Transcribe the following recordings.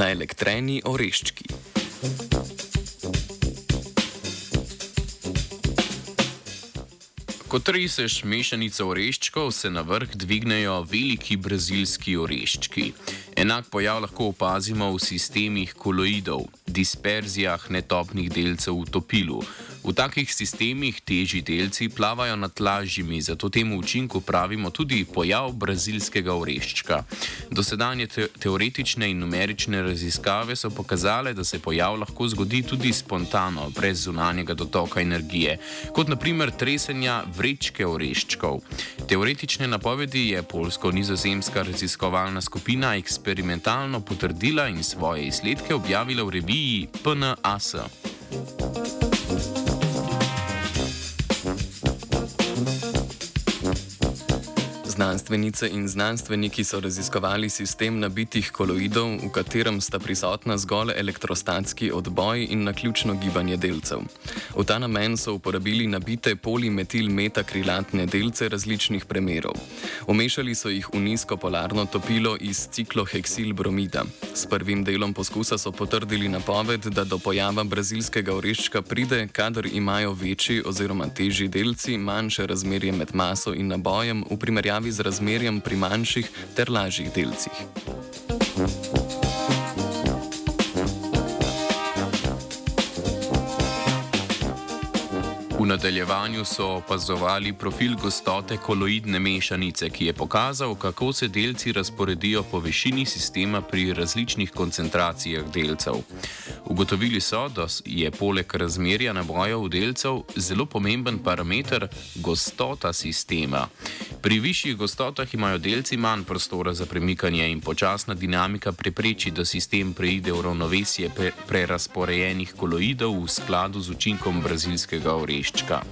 na elektreni oreščki. Ko treseš mešanico oreščkov, se na vrh dvignejo veliki brazilski oreščki. Enak pojav lahko opazimo v sistemih koloidov, disperzijah netopnih delcev v topilu. V takih sistemih težji delci plavajo nad lažjimi, zato temu učinku pravimo tudi pojav brazilskega oreščka. Dosedanje te teoretične in numerične raziskave so pokazale, da se pojav lahko zgodi tudi spontano, brez zunanjega dotoka energije, kot naprimer tresenja vrečke oreščkov. Teoretične napovedi je polsko-nizozemska raziskovalna skupina eksperimentalno potrdila in svoje izsledke objavila v reviji PNAS. Znanstvenice in znanstveniki so raziskovali sistem nabitih koloidov, v katerem sta prisotna zgolj elektrostatski odboj in naključno gibanje delcev. V ta namen so uporabili nabite polimetilmetakrilatne delce različnih premerov. Omešali so jih v nizko polarno topilo iz cikloheksil bromida. S prvim delom poskusa so potrdili napoved, da do pojava brazilskega oreščka pride, kadar imajo večji oziroma težji delci manjše razmerje med maso in nabojem v primerjavi z razmerjem pri manjših ter lažjih delcih. V nadaljevanju so opazovali profil gostote koloidne mešanice, ki je pokazal, kako se delci razporedijo po višini sistema pri različnih koncentracijah delcev. Ugotovili so, da je poleg razmerja nabojev delcev zelo pomemben parameter gostota sistema. Pri višjih gostotah imajo delci manj prostora za premikanje in počasna dinamika prepreči, da sistem preide v ravnovesje pre prerasporejenih koloidov v skladu z učinkom brazilskega oreščka.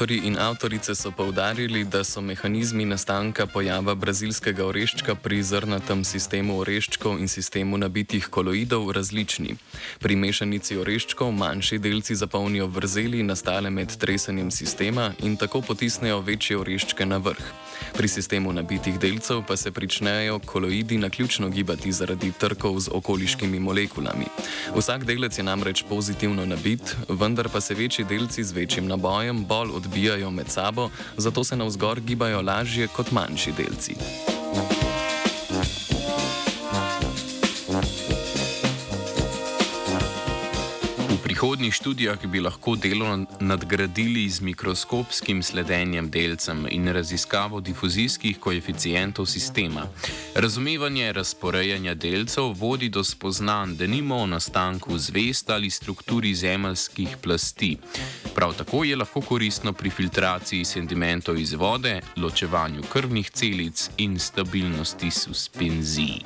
Avtori in avtorice so povdarili, da so mehanizmi nastanka pojava brazilskega oreščka pri zrnatem sistemu oreščkov in sistemu nabitih koloidov različni. Pri mešanici oreščkov manjši delci zapolnijo vrzeli nastale med tresenjem sistema in tako potisnejo večje oreščke na vrh. Pri sistemu nabitih delcev pa se pričnejo koloidi naključno gibati zaradi trkov z okoliškimi molekulami. Vsak delec je namreč pozitivno nabit, vendar pa se večji delci z večjim nabojem bolj odbijajo med sabo, zato se navzgor gibajo lažje kot manjši delci. Prihodnjih študijah bi lahko delo nadgradili z mikroskopskim sledenjem delcem in raziskavo difuzijskih koeficientov sistema. Razumevanje razporejanja delcev vodi do spoznanj, da nimo o nastanku zvest ali strukturi zemeljskih plasti. Prav tako je lahko koristno pri filtraciji sedimentov iz vode, ločevanju krvnih celic in stabilnosti suspenzij.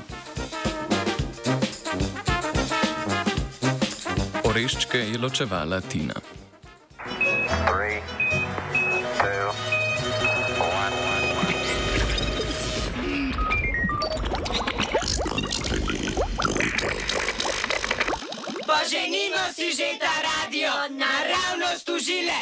Oreščke je ločevala Tina. Three, two, Bože, nimo si že ta radio naravno stužile.